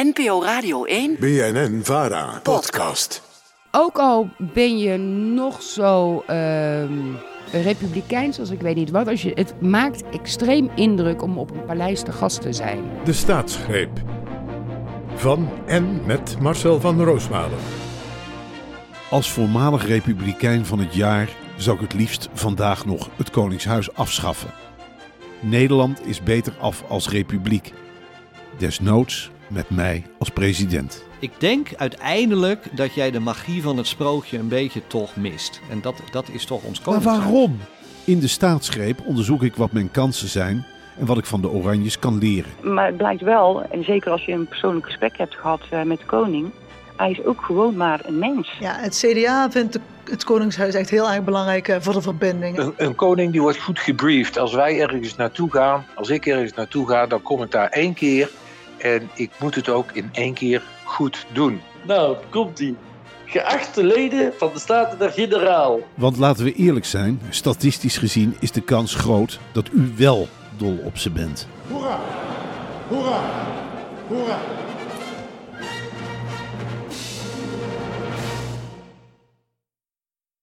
NPO Radio 1. BNN Vara. Podcast. Ook al ben je nog zo ehm, republikeins als ik weet niet wat, als je, het maakt extreem indruk om op een paleis te gast te zijn. De staatsgreep. Van en met Marcel van Roosmalen. Als voormalig republikein van het jaar zou ik het liefst vandaag nog het Koningshuis afschaffen. Nederland is beter af als republiek. Desnoods met mij als president. Ik denk uiteindelijk dat jij de magie van het sprookje een beetje toch mist. En dat, dat is toch ons Maar waarom? In de staatsgreep onderzoek ik wat mijn kansen zijn en wat ik van de Oranjes kan leren. Maar het blijkt wel, en zeker als je een persoonlijk gesprek hebt gehad eh, met de koning, hij is ook gewoon maar een mens. Ja, het CDA vindt het Koningshuis echt heel erg belangrijk eh, voor de verbinding. Een, een koning die wordt goed gebriefd. Als wij ergens naartoe gaan, als ik ergens naartoe ga, dan kom ik daar één keer. En ik moet het ook in één keer goed doen. Nou, komt-ie. Geachte leden van de Staten-Generaal. Want laten we eerlijk zijn, statistisch gezien is de kans groot dat u wel dol op ze bent. Hoera! Hoera! Hoera!